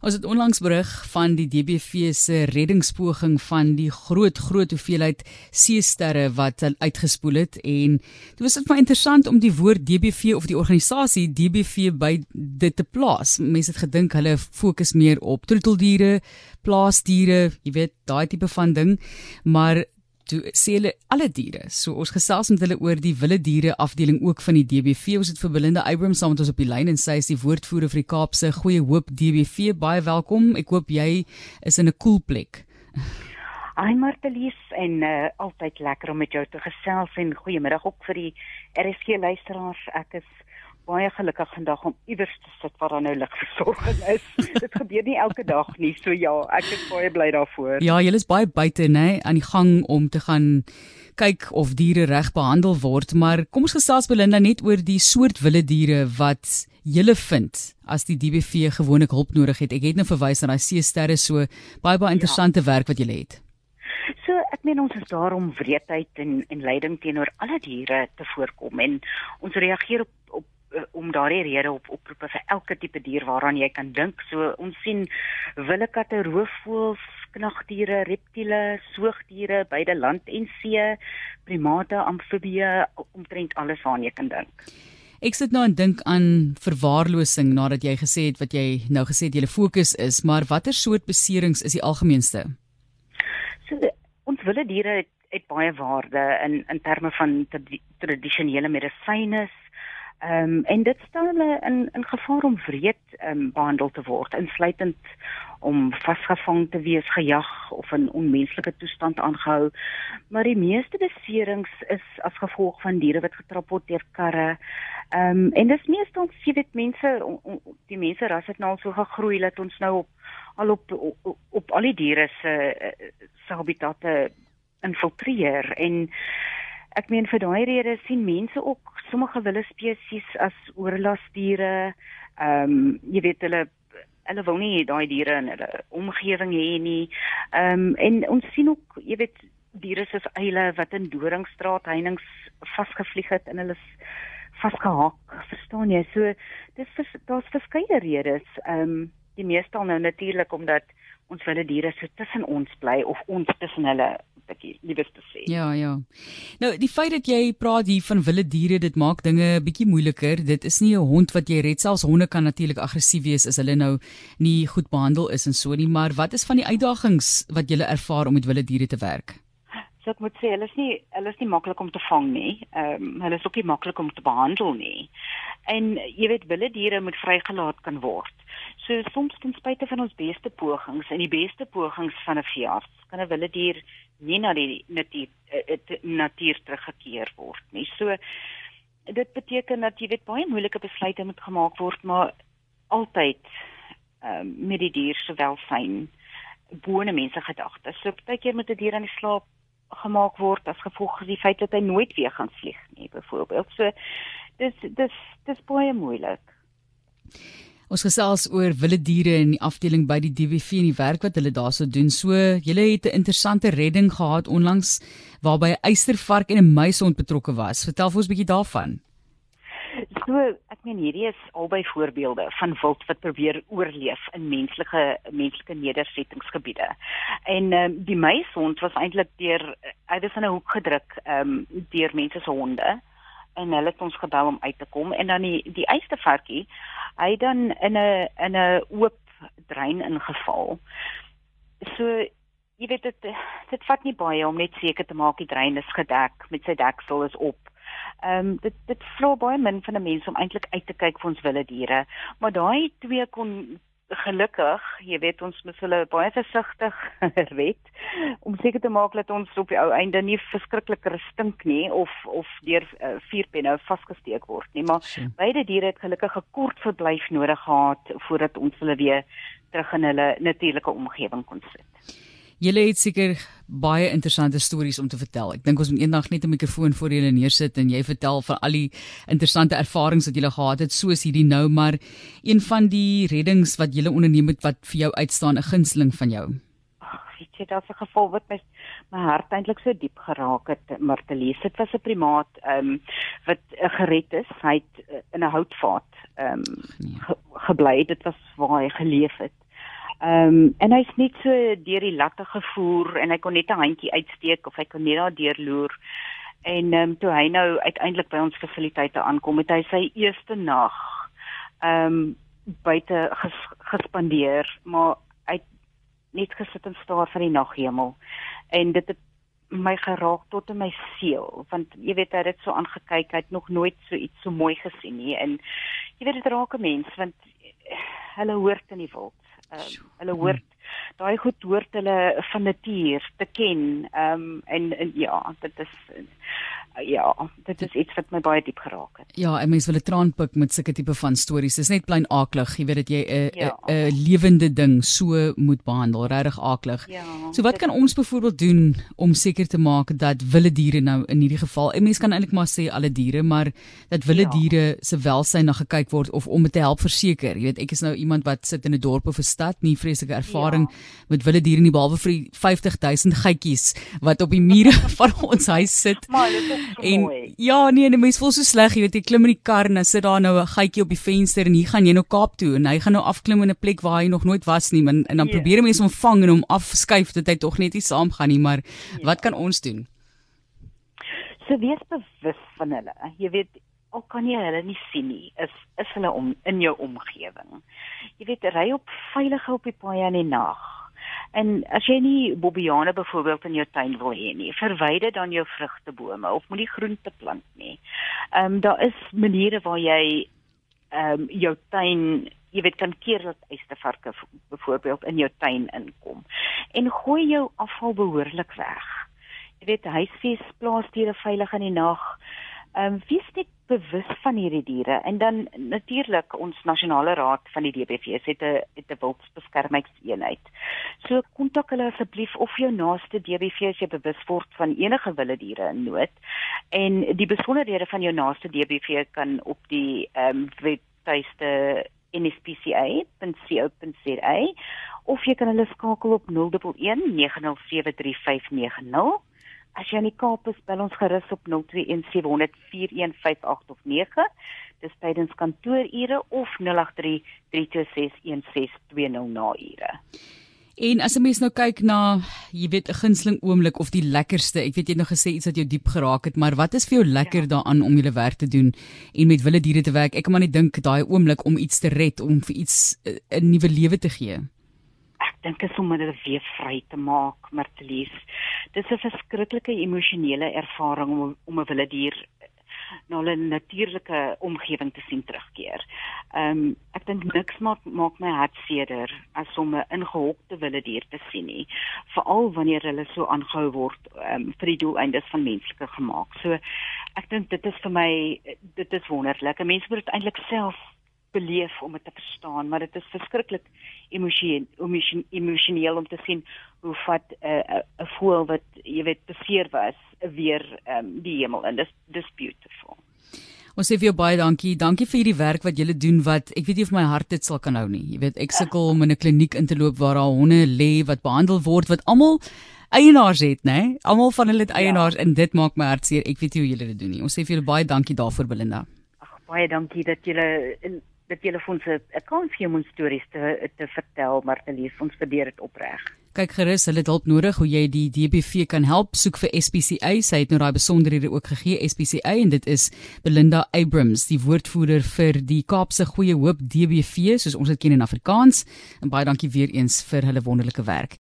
Ons het onlangs berig van die DBV se reddingspoging van die groot groot hoeveelheid seesterre wat uitgespoel het en dit was net interessant om die woord DBV of die organisasie DBV by dit te plaas. Mense het gedink hulle fokus meer op troeteldiere, plaasdiere, jy weet, daai tipe van ding, maar toe sê hulle alle diere. So ons gesels met hulle oor die wilde diere afdeling ook van die DBV. Ons het vir Belinda Abrams saam met ons op die lyn en sy is die woordvoerder vir die Kaapse Goeie Hoop DBV. Baie welkom. Ek hoop jy is in 'n cool plek. Hi Martelies en uh, altyd lekker om met jou te gesels en goeiemiddag ook vir die RSG luisteraars. Ek is baie gelukkig vandag om iewers te sit waar daar nou ligversorging is. Dit gebeur nie elke dag nie, so ja, ek is baie bly daarvoor. Ja, jy is baie buite, nê, aan die gang om te gaan kyk of diere reg behandel word, maar kom ons gesels Belinda net oor die soort wilde diere wat julle vind as die DBV gewoonlik hulp nodig het. Ek het nou verwys na daai seesterre so baie baie interessante ja. werk wat julle het. So ek meen ons is daar om wreedheid en en lyding teenoor alle diere te voorkom en ons reageer op op om daardie rede op oproepe vir elke tipe dier waaraan jy kan dink. So ons sien wilde katte, roofvoëls, knagdiere, reptiele, soogdiere, beide land en see, primate, amfibieë, omtrent alles waaraan jy kan dink. Ek sit nou en dink aan verwaarlosing nadat jy gesê het wat jy nou gesê het julle fokus is, maar watter soort beserings is die algemeenste? So ons wilde diere het, het baie waarde in in terme van tradisionele medisyne, Ehm um, en dit stel hulle in in gevaar om wreed ehm um, behandel te word, insluitend om vasgevang te wees, gejag of in onmenslike toestand aangehou. Maar die meeste beserings is as gevolg van diere wat getrap word deur karre. Ehm um, en dis meestal sien dit mense die mense ras het nou al so gegroei dat ons nou op al op op, op al die diere se se habitatte infiltreer en ek meen vir daai rede sien mense ook sommige wilde spesies as oorlasdiere. Ehm um, jy weet hulle hulle wil nie daai diere in hulle omgewing hê nie. Ehm um, en ons sien ook jy weet diere soos eile wat in doringstraat heininge vasgevlieg het en hulle vasgehak, verstaan jy? So dis daar's verskeie redes. Ehm um, die meeste al nou natuurlik omdat ons wilde diere so tussen ons bly of ons tussen hulle bietjie liewes te sê. Ja, ja. Nou, die feit dat jy praat hier van wilde diere, dit maak dinge bietjie moeiliker. Dit is nie 'n hond wat jy red selfs honde kan natuurlik aggressief wees as hulle nou nie goed behandel is en so nie, maar wat is van die uitdagings wat jy ervaar om met wilde diere te werk? So ek moet sê, hulle is nie hulle is nie maklik om te vang nie. Ehm um, hulle is ook nie maklik om te behandel nie. En jy weet wilde diere moet vrygelaat kan word. So soms ten spyte van ons beste pogings en die beste pogings van 'n veearts, kan 'n wilde dier nie na die natuur uh, natuur teruggekeer word nie. So dit beteken dat jy weet baie moeilike besluite moet gemaak word, maar altyd ehm uh, met die dier se welstand bone mense gedagtes. So baie keer moet 'n die dier aan die slaap gemaak word as gevolg van die feit dat hy nooit weer gaan vlieg nie, byvoorbeeld. So dis dis dis baie moeilik. Ons gesels oor wilde diere in die afdeling by die DWV en die werk wat hulle daarso doen. So, julle het 'n interessante redding gehad onlangs waarby 'n eystervark en 'n muisond betrokke was. Vertel vir ons 'n bietjie daarvan. So, ek meen hierdie is albei voorbeelde van wild wat probeer oorleef in menslike menslike nedersettingsgebiede. En um, die muisond was eintlik deur hy was in 'n hoek gedruk um, deur mense se honde en hulle het ons gebel om uit te kom en dan die die eystervarkie hy dan in 'n in 'n oop drein ingeval. So jy weet dit dit vat nie baie om net seker te maak die drein is gedek met sy deksel is op. Ehm um, dit dit vra baie min van 'n mens om eintlik uit te kyk vir ons wilde diere, maar daai twee kon gelukkig, jy weet ons moet hulle baie versigtig red om seker te maak dat ons op die ou einde nie verskrikliker stink nie of of deur uh, vuurpenne vasgesteek word nie, maar so. beide diere het gelukkig 'n kort verblyf nodig gehad voordat ons hulle weer terug in hulle natuurlike omgewing kon sit. Julle het seker baie interessante stories om te vertel. Ek dink ons moet eendag net 'n mikrofoon voor julle neersit en jy vertel van al die interessante ervarings wat julle gehad het soos hierdie nou, maar een van die reddings wat julle onderneem het wat vir jou uitstaan, 'n gunsteling van jou. Ag, weet jy, daar's 'n geval wat my my hart eintlik so diep geraak het, Martelies. Dit was 'n primaat ehm um, wat uh, gered is. Hy het uh, in 'n houtvaat ehm um, nee. ge, gebly. Dit was waar hy geleef het. Ehm um, en hy's net so deur die latte gevoer en hy kon net 'n handjie uitsteek of hy kon net daar deurloer. En ehm um, toe hy nou uiteindelik by ons fasiliteite aankom, het hy sy eerste nag ehm um, buite ges, gespandeer, maar hy het net gesit en staar vir die naghemel. En dit het my geraak tot in my siel want jy weet hy het dit so aangekyk hy het nog nooit so iets so mooi gesien nie en jy weet dit raak 'n mens want hulle hoort in die wild um, hulle hoort daai goed hoort hulle van natuur te ken um, en, en ja dit is ja, dit is iets wat my baie diep geraak het. Ja, en mense wil 'n traan pik met sulke tipe van stories. Dit is net plain aaklig, jy weet dat jy 'n 'n ja. lewende ding so moet behandel, regtig aaklig. Ja, so wat kan ons byvoorbeeld doen om seker te maak dat wilde diere nou in hierdie geval, en mense kan eintlik maar sê alle diere, maar dat wilde ja. diere se welstand na gekyk word of om dit te help verseker. Jy weet, ek is nou iemand wat sit in 'n dorp of 'n stad, nie vreeslike ervaring ja. met wilde diere nie behalwe vir die 50000 geitjies wat op die mure van ons huis sit. Maar dit is en mooi. ja, nee, 'n mens voel so sleg, jy weet, jy klim in die kar en dan sit daar nou 'n geitjie op die venster en hier gaan jy nou Kaap toe en hy gaan nou afklim in 'n plek waar hy nog nooit was nie, en, en dan yeah. Ja. probeer mense hom vang en hom afskuif dat hy tog net nie saam gaan nie, maar yeah. Ja. wat kan ons doen? So wees bewus van hulle. Jy weet, al kan jy hulle nie sien nie, is is hulle om in jou omgewing. Jy weet, ry op veilige op die paaie in die nag En as jy nie bobiane byvoorbeeld in jou tuin wil hê nie, verwyder dan jou vrugtebome of moenie groente plant nie. Ehm um, daar is maniere waar jy ehm um, jou tuin, jy weet kan keer dat eierstervarke byvoorbeeld in jou tuin inkom. En gooi jou afval behoorlik weg. Jy weet huisves plaas diere veilig in die nag. Ehm um, wees net bewus van hierdie diere en dan natuurlik ons nasionale raad van die DBV het 'n het 'n wildsbeskermingseenheid. So kontak hulle asseblief of jou naaste DBV as jy bewus word van enige wilde diere in nood. En die besonderhede van jou naaste DBV kan op die ehm um, webtuiste nspca.co.za of jy kan hulle skakel op 011 907 3590 As jy in die Kaap is, bel ons gerus op 0217004158 of 9. Dis tydens kantoorure of 0833261620 na ure. En as 'n mens nou kyk na, jy weet, 'n gunsteling oomblik of die lekkerste, ek weet jy het nog gesê iets wat jou diep geraak het, maar wat is vir jou lekker ja. daaraan om julle werk te doen en met wilde diere te werk? Ek kan maar net dink daai oomblik om iets te red, om vir iets eh, 'n nuwe lewe te gee dink is om hulle weer vry te maak, Martelies. Dis 'n verskriklike emosionele ervaring om om 'n wilde dier na hulle natuurlike omgewing te sien terugkeer. Ehm um, ek dink niks maak maak my hart seerder as om 'n ingehokte wilde dier te sien nie, veral wanneer hulle so aangehou word ehm um, vir die doeleindes van menslike gemaak. So ek dink dit is vir my dit is wonderlik. Mense moet dit eintlik self beleef om dit te verstaan, maar dit is verskriklik emosioneel emosioneel om te sien hoe vat 'n uh, 'n voel wat jy weet beseer was weer um, die hemel en dis dis beautiful. Ons sê vir jou baie dankie. Dankie vir hierdie werk wat julle doen wat ek weet nie of my hart dit sal kan hou nie. Jy weet ek sukkel om in 'n kliniek in te loop waar daar honde lê wat behandel word wat almal eienaars het, né? Almal van hulle het eienaars ja. en dit maak my hart seer. Ek weet nie hoe julle dit doen nie. Ons sê vir julle baie dankie daarvoor Belinda. Ag baie dankie dat julle dat jy ons 'n kans gee om ons stories te te vertel, maar te lees ons verdeer dit opreg. Kyk gerus, hulle het hulp nodig hoe jy die DBV kan help. Soek vir SPCA. Sy het nou daai besonderhede ook gegee SPCA en dit is Belinda Abrams, die woordvoerder vir die Kaapse Goeie Hoop DBV, soos ons dit ken in Afrikaans. En baie dankie weer eens vir hulle wonderlike werk.